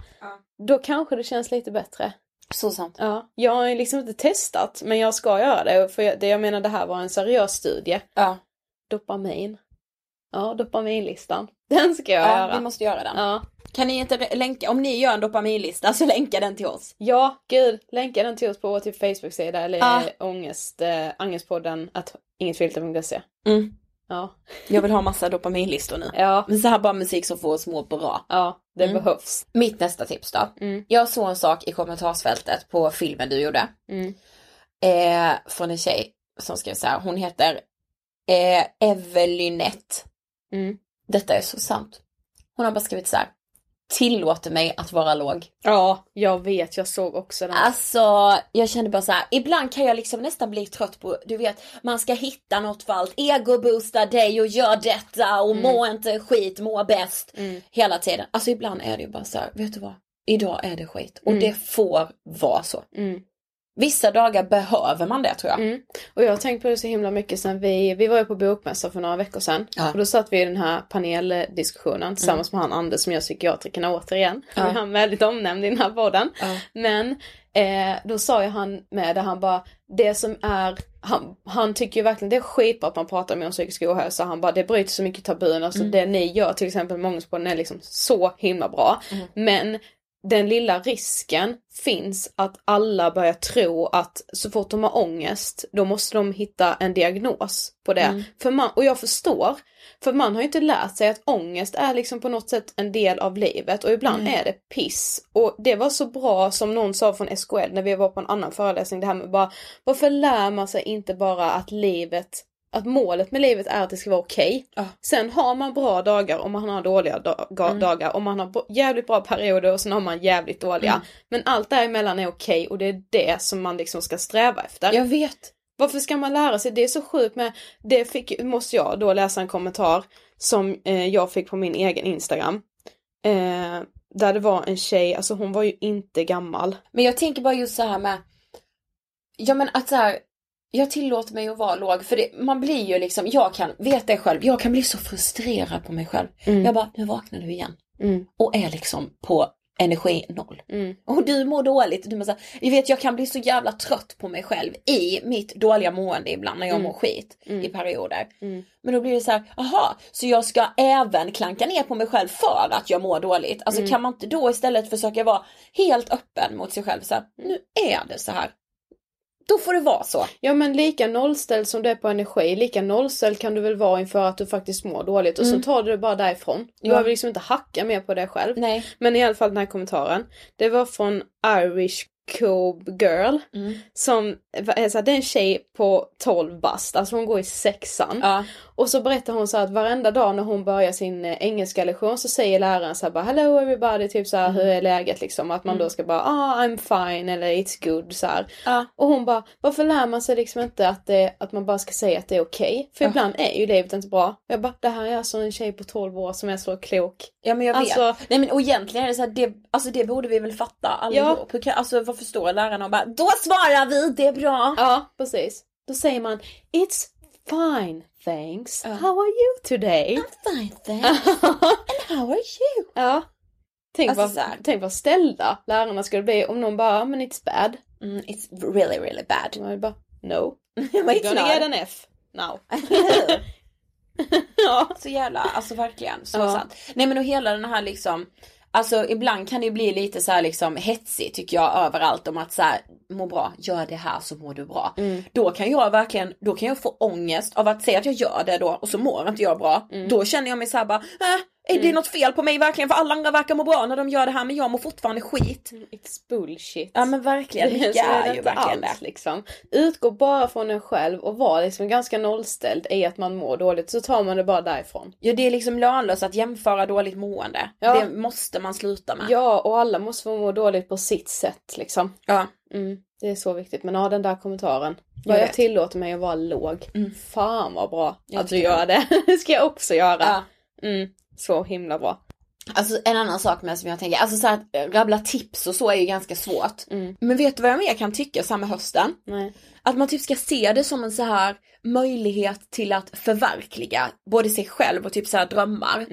Då kanske det känns lite bättre. Så sant. Ja, jag har liksom inte testat men jag ska göra det för jag, det, jag menar det här var en seriös studie. Ja. Dopamin. Ja, dopaminlistan. Den ska jag Ja, göra. vi måste göra den. Ja. Kan ni inte länka, om ni gör en dopaminlista så länka den till oss. Ja, gud. Länka den till oss på vår typ Facebook-sida eller ja. ångest, äh, ångestpodden att ingetfilter.se. Mm. Ja. Jag vill ha massa dopaminlistor nu. Ja, Men så här bara musik som får oss må bra. ja, det Mm. behövs. Mitt nästa tips då. Mm. Jag såg en sak i kommentarsfältet på filmen du gjorde. Mm. Eh, från en tjej som skrev så här. Hon heter eh, Evelynette. Mm. Detta är så sant. Hon har bara skrivit så här. Tillåter mig att vara låg. Ja, jag vet. Jag såg också den. Alltså, jag kände bara så här. Ibland kan jag liksom nästan bli trött på, du vet, man ska hitta något för allt. Ego-boosta dig och gör detta och må inte skit, må bäst. Mm. Hela tiden. Alltså ibland är det ju bara så här, vet du vad? Idag är det skit. Och det får vara så. Mm. Vissa dagar behöver man det tror jag. Mm. Och jag har tänkt på det så himla mycket sen vi, vi var ju på bokmässa för några veckor sedan. Ja. Och då satt vi i den här paneldiskussionen tillsammans med han Anders som gör psykiatrikerna återigen. Ja. Han är väldigt omnämnd i den här podden. Ja. Men eh, då sa ju han med det, han bara, det som är, han, han tycker ju verkligen det är skitbra att man pratar med om psykisk ohälsa. Han bara, det bryter så mycket tabun. Alltså det ni gör till exempel med Ångestpodden är liksom så himla bra. Men den lilla risken finns att alla börjar tro att så fort de har ångest då måste de hitta en diagnos på det. För man, och jag förstår, för man har ju inte lärt sig att ångest är liksom på något sätt en del av livet och ibland är det piss. Och det var så bra som någon sa från SKL när vi var på en annan föreläsning det här med bara varför lär man sig inte bara att livet att målet med livet är att det ska vara okej. Ja. Sen har man bra dagar och man har dåliga da- ga- dagar och man har jävligt bra perioder och sen har man jävligt dåliga. Men allt däremellan är okej och det är det som man liksom ska sträva efter. Jag vet. Varför ska man lära sig? Det är så sjukt med, det fick, måste jag då läsa en kommentar som eh, jag fick på min egen Instagram. Eh, där det var en tjej, alltså hon var ju inte gammal. Men jag tänker bara just så här med, ja men att så här, jag tillåter mig att vara låg för det, man blir ju liksom, jag kan, vet det själv, jag kan bli så frustrerad på mig själv. Jag bara, nu vaknar du igen. Mm. Och är liksom på energi noll. Mm. Och du mår dåligt. Du mår så här, jag vet jag kan bli så jävla trött på mig själv i mitt dåliga mående ibland när jag mår skit i perioder. Mm. Men då blir det så här, aha, så jag ska även klanka ner på mig själv för att jag mår dåligt. Alltså kan man inte då istället försöka vara helt öppen mot sig själv så här, nu är det så här. Då får det vara så. Ja men lika nollställd som du är på energi, lika nollställd kan du väl vara inför att du faktiskt mår dåligt och så tar du det bara därifrån. Ja. behöver liksom inte hacka mer på det själv. Nej. Men i alla fall den här kommentaren. Det var från Irish Cove Girl. Som är så här, det är en tjej på 12 bast, alltså hon går i sexan. Ja. Och så berättar hon så att varenda dag när hon börjar sin eh, engelska lektion så säger läraren så här bara hello everybody, typ så här hur är läget liksom? Att man då ska bara ah I'm fine eller it's good så. Ja. Och hon bara varför lär man sig liksom inte att, det, att man bara ska säga att det är okej? För ibland är ju livet inte bra. Jag bara det här är alltså en tjej på 12 år som är så klok. Ja men jag vet. Alltså- Nej men och egentligen är det så här, det, alltså det borde vi väl fatta allihop. Kan- Alltså varför står lärarna och bara, då svarar vi, det är bra. Ja precis. Då säger man it's fine thanks. Ja. How are you today? Fine thanks. And how are you? Ja. Tänk, Alltså vad, tänk vad ställda lärarna skulle bli om någon bara, "Ah, men it's bad. Mm, it's really really bad. Och jag bara, no. It's gonna get an F now. ja. Så jävla, alltså verkligen, så Ja. sant. Nej men och hela den här liksom, alltså ibland kan det ju bli lite så här liksom hetsigt tycker jag överallt om att så här, må bra, gör det här så mår du bra. Då kan jag verkligen, då kan jag få ångest av att säga att jag gör det då och så mår inte jag bra. Då känner jag mig så här bara, äh, är det något fel på mig verkligen? För alla andra verkar må bra när de gör det här men jag mår fortfarande skit. It's bullshit. Ja men verkligen, Så är det ju verkligen alls, det. liksom. Utgå bara från en själv och var liksom ganska nollställd i att man mår dåligt så tar man det bara därifrån. Ja det är liksom lönlöst att jämföra dåligt mående. Ja. Det måste man sluta med. Ja, och alla måste få må dåligt på sitt sätt liksom. Ja. Mm, det är så viktigt. Men ja, den där kommentaren. Jag jag, vet. tillåter mig att vara låg. Fan vad bra Jag att du gör det. det ska jag också göra. Ja. Mm, så himla bra. Alltså en annan sak med som jag tänker, alltså så här, att rabbla tips och så är ju ganska svårt. Men vet du vad jag mer kan tycka samma hösten? Nej. Att man typ ska se det som en så här möjlighet till att förverkliga både sig själv och typ så här drömmar.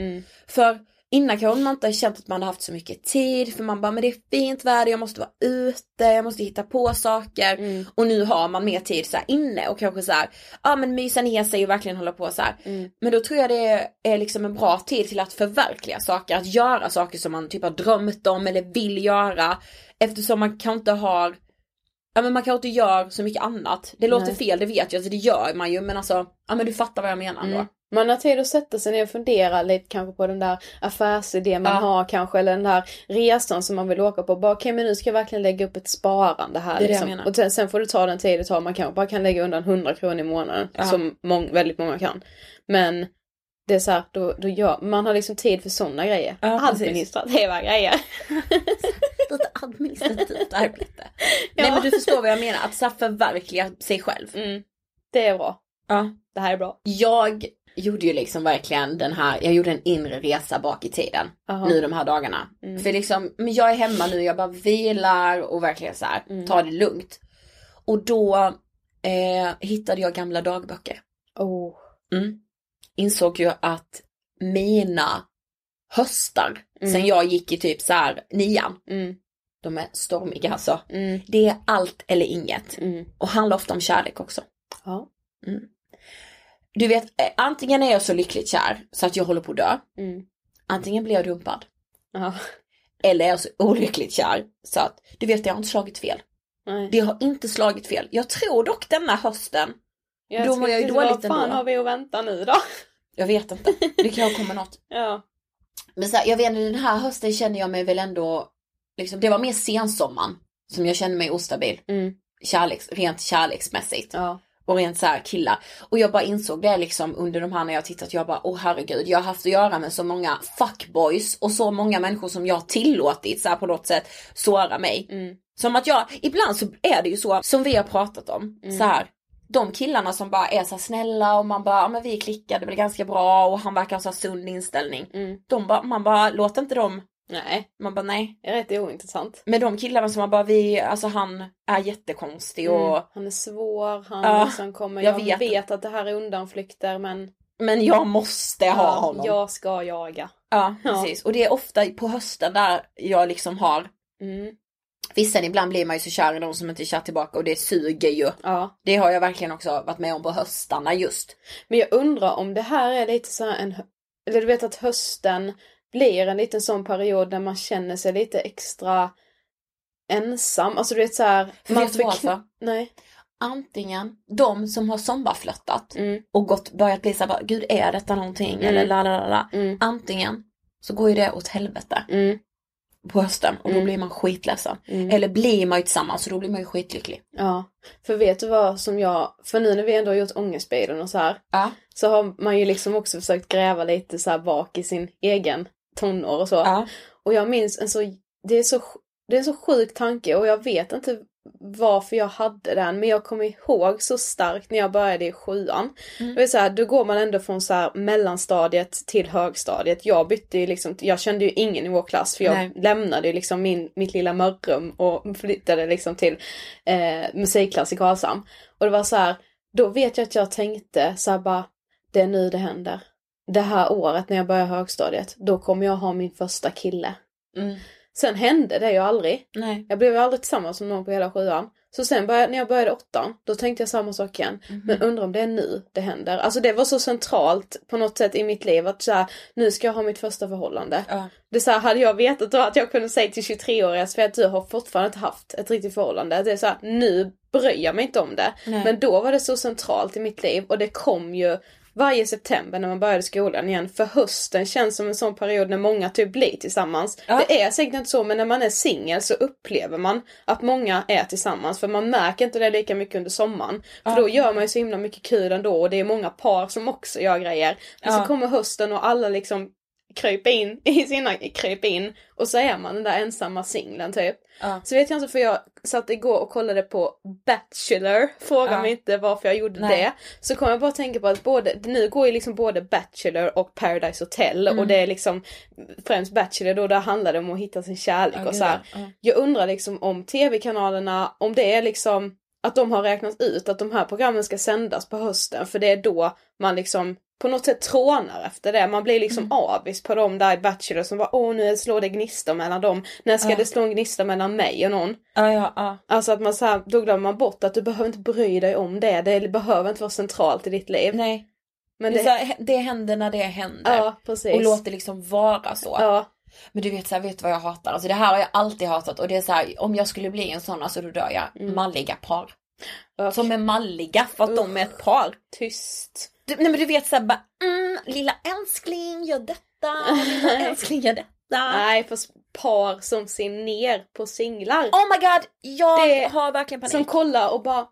För innan kanske man inte känt att man har haft så mycket tid för man bara men det är fint väder, jag måste vara ute, jag måste hitta på saker. Och nu har man mer tid så inne och kanske så här, ja men mysa ner sig och verkligen hålla på så här. Men då tror jag det är liksom en bra tid till att förverkliga saker, att göra saker som man typ har drömt om eller vill göra. Eftersom man kanske inte har Ja men man kanske inte gör så mycket annat. Det låter Nej. fel, det vet jag, alltså det gör man ju men alltså, ja men du fattar vad jag menar då. Mm. Man har tid att sätta sig ner och fundera lite kanske på den där affärsidén man Ja. har kanske eller den där resan som man vill åka på. Bara okej men nu ska jag verkligen lägga upp ett sparande här. Det det liksom. menar. Och sen, sen får du ta den tid det tar. Man kanske bara kan lägga undan 100 kronor i månaden. Ja. Som mång, väldigt många kan. Men det är så här, då, då gör, man har liksom tid för sådana grejer. Ja. Administrativa grejer. Lite administrativt arbete. Nej men du förstår vad jag menar, att så förverkliga sig själv. Mm. Det är bra. Ja. Det här är bra. Jag gjorde ju liksom verkligen den här, jag gjorde en inre resa bak i tiden. Aha. Nu de här dagarna. Mm. För liksom, men jag är hemma nu, jag bara vilar och verkligen så här, Mm. tar det lugnt. Och då eh, hittade jag gamla dagböcker. Oh. Mm. Insåg ju att mina höstar, Mm. sen jag gick i typ så här nian, Mm. de är stormiga alltså. Mm. Det är allt eller inget. Mm. Och handlar ofta om kärlek också. Ja. Du vet, eh, antingen är jag så lyckligt kär så att jag håller på att dö. Mm. Antingen blir jag dumpad. Ja. Eller är jag så olyckligt kär så att, du vet, det har inte slagit fel. Nej. Det har inte slagit fel. Jag tror dock denna hösten, Jag Då mår jag ju dåligt Vad fan ändå. har vi att vänta nu då? jag vet inte, det kan komma något. Ja. Men så här, jag vet inte, den här hösten känner jag mig väl ändå, liksom, det var mer sensommaren som jag kände mig ostabil. Mm. Kärleks, rent kärleksmässigt. Ja. Och rent så här killar. Och jag bara insåg det liksom under de här när jag tittat, jag bara åh herregud, jag har haft att göra med så många fuckboys och så många människor som jag tillåtit så här på något sätt såra mig. Mm. Som att jag, ibland så är det ju så som vi har pratat om, Mm. så här. De killarna som bara är så snälla och man bara, ja men vi klickade väl ganska bra och han verkar ha så sund inställning. Mm. De bara, man bara, låt inte dem, Nej, man bara nej. det är rätt ointressant. Men de killarna som man bara, vi, alltså han är jättekonstig och Mm. Han är svår, han Ja, liksom kommer, jag jag, vet. vet. att det här är undanflykter men men jag måste ha ja, honom. jag ska jaga. Ja, Ja. precis. Och det är ofta på hösten där jag liksom har Mm. Visst, sen ibland blir man ju så kär i de som inte är kär tillbaka och det suger ju. Ja. Det har jag verkligen också varit med om på höstarna just. Men jag undrar om det här är lite så här en, eller du vet att hösten blir en liten sån period där man känner sig lite extra ensam. Alltså du vet så här. För man vet varför? Nej. Antingen de som har sommarflörtat Mm. och gått, börjat bli såhär, gud är detta någonting? Mm. Eller la la la la. Mm. Antingen så går ju det åt helvete Mm. På hösten och då Mm. blir man skitledsen. Mm. Eller blir man ju tillsammans och då blir man ju skitlycklig. Ja. För vet du vad som jag, för nu när vi ändå har gjort ångestbilen och så här. Ja. Så har man ju liksom också försökt gräva lite så bak i sin egen tonår och så. Ja. Och jag minns en så, det är så, det är en så sjuk tanke och jag vet inte varför jag hade den men jag kommer ihåg så starkt när jag började i sjuan. Mm. Det så här, då går man ändå från så här mellanstadiet till högstadiet. Jag bytte ju liksom, jag kände ju ingen i vår klass för jag Nej. lämnade ju liksom min, mitt lilla mörkrum och flyttade liksom till eh, musikklass i Karlshamn. Och det var så här, då vet jag att jag tänkte så här bara, det är nu det händer. Det här året när jag börjar högstadiet, då kommer jag ha min första kille. Mm. Sen hände det ju aldrig. Nej. Jag blev ju aldrig tillsammans med någon på hela sjuan. Så sen började, när jag började åttan, då tänkte jag samma sak igen. Men undrar om det är nu det händer. Alltså det var så centralt på något sätt i mitt liv att så här, nu ska jag ha mitt första förhållande. Ja. Det så här, hade jag vetat då att jag kunde säga till 23-åriga för att du har fortfarande inte haft ett riktigt förhållande. Det är så här, nu bryr jag mig inte om det. Nej. Men då var det så centralt i mitt liv och det kom ju varje september när man började skolan igen. För hösten känns som en sån period när många typ blir tillsammans. Ja. Det är säkert inte så men när man är singel så upplever man att många är tillsammans. För man märker inte det lika mycket under sommaren. För då gör man ju så himla mycket kul ändå och det är många par som också gör grejer. Men Ja. så kommer hösten och alla liksom krypa in i sina kryp in och så är man den där ensamma singeln typ. Ja. Så vet jag inte för jag satt igår och kollade på Bachelor, fråga Ja. mig inte varför jag gjorde Nej. det. Så kom jag bara att tänka på att både, nu går ju liksom både Bachelor och Paradise Hotel Mm. och det är liksom främst Bachelor då där handlar det om att hitta sin kärlek Ja, och så. Ja. Jag undrar liksom om tv-kanalerna, om det är liksom att de har räknat ut att de här programmen ska sändas på hösten för det är då man liksom på något sätt trånar efter det. Man blir liksom Mm. avis på dem där i Bachelor som bara åh nu slår det gnistor mellan dem. När ska Ja. det slå en gnista mellan mig och någon? Ja, ja, ja. Alltså att man så här, då glömmer man bort att du behöver inte bry dig om det. Det behöver inte vara centralt i ditt liv. Nej. Men det, det, här, det händer när det händer. ja precis. och låt det liksom vara så. Ja, Men du vet, så här, vet du vad jag hatar? Alltså det här har jag alltid hatat och det är så här, om jag skulle bli en sån, alltså då dör jag. Malliga par. och, Som är malliga för att de är ett par. tyst. Du, nej men du vet såhär bara, mm, lilla älskling gör detta, lilla älskling gör detta. Nej, fast par som ser ner på singlar. Oh my god, jag Det- har verkligen panik. Som kollar och bara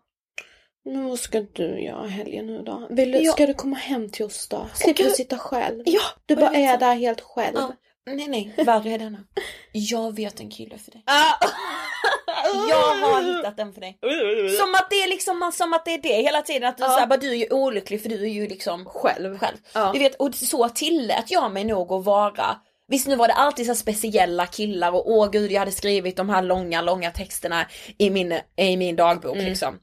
"Nu, Vad ska du göra helgen nu då? Vill du, Ja. Ska du komma hem till oss då? Slipper du sitta själv? Ja, Du bara är där helt själv. Ja. Nej nej, värre är denna. Jag vet en kille för dig. Ah. Jag har hittat den för dig. Som att det är liksom, som att det är det hela tiden. Att du, Ja. såhär, bara, du är ju olycklig för du är ju liksom Själv. själv. Ja. Du vet, och så tillät jag mig nog att vara Visst nu var det alltid så här speciella killar och åh gud jag hade skrivit de här långa, långa texterna i min, i min dagbok Mm. liksom.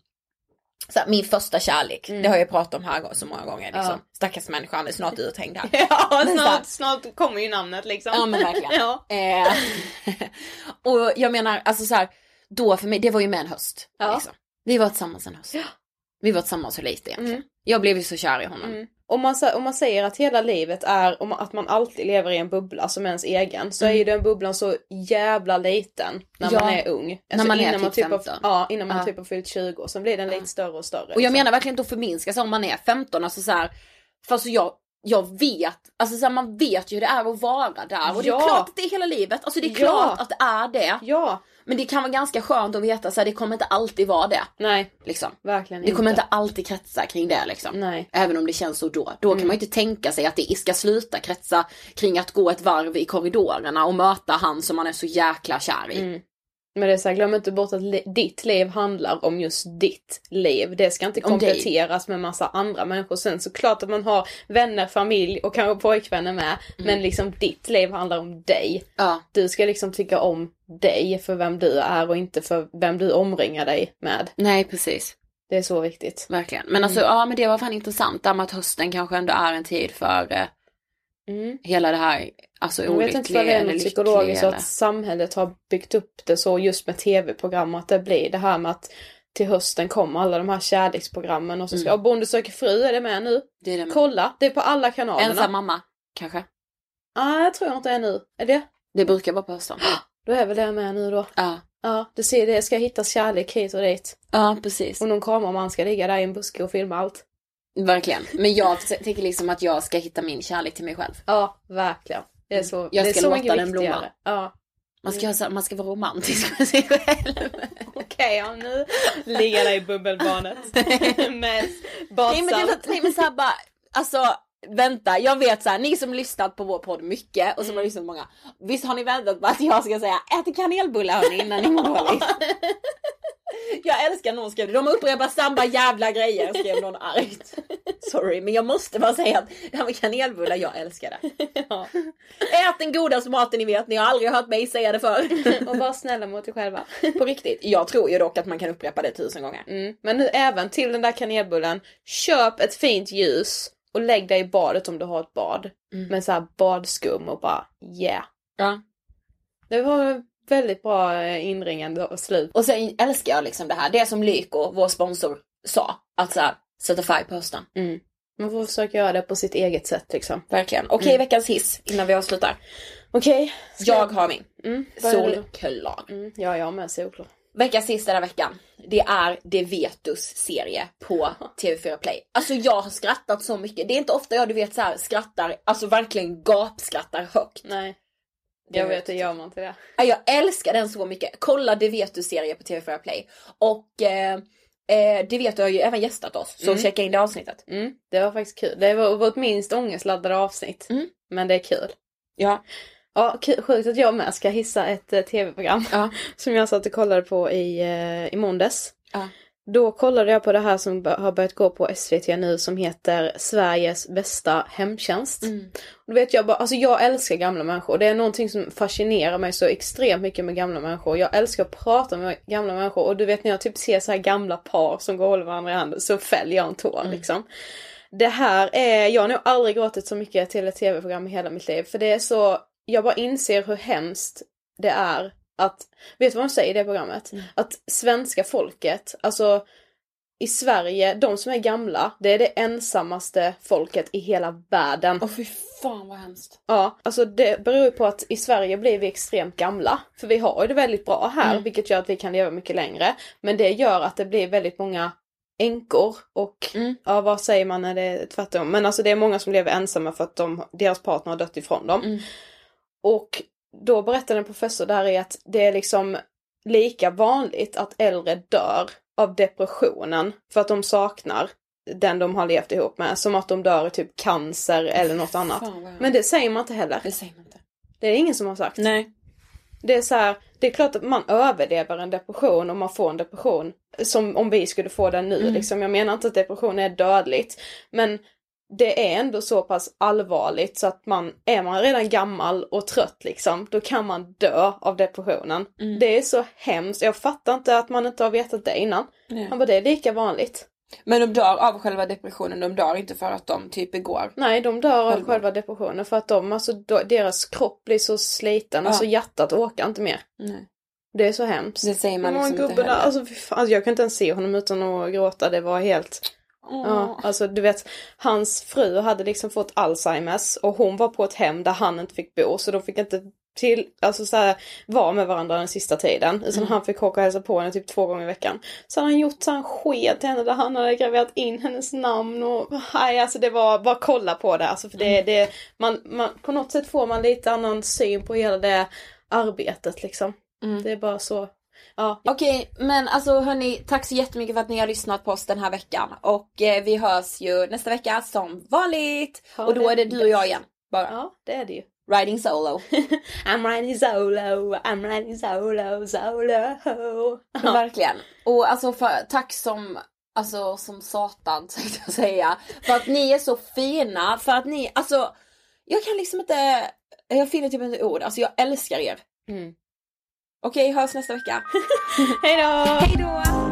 Så här, min första kärlek, det har jag pratat om här så många gånger liksom. Ja. Stackars människa, han är snart uthängd här. Ja, Men så här- snart, snart kommer ju namnet liksom. Ja men verkligen. Ja. Eh, och jag menar alltså så här, då för mig, det var ju med en höst. Ja. Liksom. Vi var tillsammans en höst. Vi var tillsammans så lite egentligen. Mm. Jag blev ju så kär i honom. Mm. Om, man, om man säger att hela livet är om att man alltid lever i en bubbla som ens egen så är ju den bubblan så jävla liten när Mm. Ja. man är ung. Alltså När man är innan typ man typ har, 15. Ja, innan man Ja. typ har fyllt 20 och sen blir den lite större och större. Och jag liksom. menar verkligen inte att förminska så om man är 15, alltså så här, för alltså jag, jag vet, alltså så här, man vet ju hur det är att vara där och det är Ja. klart att det är hela livet, alltså det är Ja. klart att det är det. Ja, Men det kan vara ganska skönt att veta så här, det kommer inte alltid vara det. nej, Liksom. verkligen Det kommer inte alltid kretsa kring det liksom. Nej. Även om det känns så då. Då kan man ju inte tänka sig att det ska sluta kretsa kring att gå ett varv i korridorerna och möta han som man är så jäkla kär i. Mm. Men det är så här, glöm inte bort att li- ditt liv handlar om just ditt liv. Det ska inte kompletteras med massa andra människor. Sen såklart att man har vänner, familj och kanske pojkvänner med. Mm. Men liksom ditt liv handlar om dig. Ja, Du ska liksom tycka om dig för vem du är och inte för vem du omringar dig med. nej precis. Det är så viktigt. Verkligen. Men alltså ja men det var fan intressant där med att hösten kanske ändå är en tid för eh, Mm. hela det här, alltså Jag vet inte vad det är lyckliga psykologiskt att samhället har byggt upp det så just med tv-program att det blir det här med att till hösten kommer alla de här kärleksprogrammen och så ska, Mm. Bonde söker fru, är det med nu? Det är det med. Kolla, det är på alla kanalerna. Ensam mamma, kanske. Nej, jag tror inte det är nu. Är det? Det brukar vara på hösten. Då är väl det med nu då. Ja, Ja, du ser det ska hittas kärlek hit och dit. ja precis. Och någon kameraman ska ligga där i en buske och filma allt. Verkligen. Men jag tänker liksom att jag ska hitta min kärlek till mig själv. Ja, verkligen. Det är så, Jag det är ska så mycket den blomma. Ja. Man ska, så- man ska vara romantisk med sig själv. Okej, ja nu ligger där i bubbelbadet med Nej men, det, nej men såhär bara, alltså vänta, jag vet såhär, ni som lyssnat på vår podd mycket och som har lyssnat på många. Visst har ni väntat på att jag ska säga ät kanelbullar hörni innan ni mår dåligt. Jag älskar någon skrev de upprepar samma jävla grejer skrev någon argt. Sorry men jag måste bara säga att det här med kanelbullar, jag älskar det. Ja. Ät den godaste maten ni vet, ni har aldrig hört mig säga det förr. Och var snälla mot er själva. På riktigt, jag tror ju dock att man kan upprepa det tusen gånger. Mm. Men nu även till den där kanelbullen, köp ett fint ljus och lägg dig i badet om du har ett bad. Mm. Med så här badskum och bara yeah. Ja. Det var väldigt bra eh, inringande och slut. Och sen älskar jag liksom det här, det som Lyko, vår sponsor, sa. Att såhär, sätta färg på hösten. Mm. Man får försöka göra det på sitt eget sätt liksom. Verkligen. Okej, veckans hiss innan vi avslutar. Okej. ska Jag har min. Mm. Solklar. Mm. Ja, jag har med solklar. Veckans hiss den här veckan, det är Det Vetus serie på TV4 Play. Alltså jag har skrattat så mycket. Det är inte ofta jag du vet så här skrattar, alltså verkligen gapskrattar högt. Nej. Jag vet vet, det gör man till det. Ja, Jag älskar den så mycket. Kolla Det Vetus serie på TV4 Play. Och eh, eh, Det Vetu har ju även gästat oss, så Mm. checka in det avsnottet. Mm. Det var faktiskt kul. Det var vårt minst ångestladdade avsnitt. Mm. Men det är kul. Ja. Ja, sjukt att jag med ska hissa ett eh, tv-program Ja. som jag satt och kollade på i, eh, i måndags. Ja. Då kollade jag på det här som har börjat gå på SVT nu som heter Sveriges bästa hemtjänst. Mm. Och vet jag bara, alltså jag älskar gamla människor. Det är någonting som fascinerar mig så extremt mycket med gamla människor. Jag älskar att prata med gamla människor och du vet när jag typ ser så här gamla par som går och håller varandra i handen så fäller jag en tår liksom. Det här är, jag har nog aldrig gråtit så mycket till ett tv-program i hela mitt liv. För det är så, jag bara inser hur hemskt det är att, vet du vad de säger i det programmet? Att svenska folket, alltså i Sverige, de som är gamla, det är det ensammaste folket i hela världen. Åh fy fan vad hemskt. Ja, alltså det beror ju på att i Sverige blir vi extremt gamla. För vi har ju det väldigt bra här, Mm. vilket gör att vi kan leva mycket längre. Men det gör att det blir väldigt många änkor och, Mm. ja vad säger man när det är tvärtom? Men alltså det är många som lever ensamma för att de, deras partner har dött ifrån dem. Mm. Och då berättade en professor där i att det är liksom lika vanligt att äldre dör av depressionen för att de saknar den de har levt ihop med. Som att de dör i typ cancer eller något annat. Fan, vad hemskt. Men det säger man inte heller. Det säger man inte. Det är ingen som har sagt. Nej. Det är så här, det är klart att man överlever en depression om man får en depression. Som om vi skulle få den nu Mm. liksom. Jag menar inte att depression är dödligt. Men det är ändå så pass allvarligt så att man, är man redan gammal och trött liksom, då kan man dö av depressionen. Mm. Det är så hemskt. Jag fattar inte att man inte har vetat det innan. Nej. Han bara, det är lika vanligt. Men de dör av själva depressionen, de dör inte för att de typ begår. Nej, de dör av Själva. depressionen för att de, alltså, deras kropp blir så sliten, Ja. alltså hjärtat orkar inte mer. Nej. Det är så hemskt. Det säger man liksom inte gubben heller. alltså, fan, alltså jag kan inte ens se honom utan att gråta, det var helt... Ja, alltså du vet, hans fru hade liksom fått Alzheimers och hon var på ett hem där han inte fick bo så de fick inte till, alltså så här, vara med varandra den sista tiden. Utan han fick åka och hälsa på henne typ två gånger i veckan. Så hade han gjort så en sked till henne där han hade graverat in hennes namn och nej alltså det var, bara kolla på det alltså för det, det man, man, på något sätt får man lite annan syn på hela det arbetet liksom. Det är bara så, ja. Okej, men alltså hörni, tack så jättemycket för att ni har lyssnat på oss den här veckan. Och eh, vi hörs ju nästa vecka som vanligt. Ha och då är det du och jag igen. Bara. Ja, det är det ju. Riding solo. I'm riding solo, I'm riding solo, solo. Men Verkligen. Och alltså för, tack som, alltså som satan tänkte jag säga. För att ni är så fina, för att ni, alltså jag kan liksom inte, jag finner typ inte ord. Alltså jag älskar er. Mm. Okej, hörs nästa vecka. Hej då! Hej då!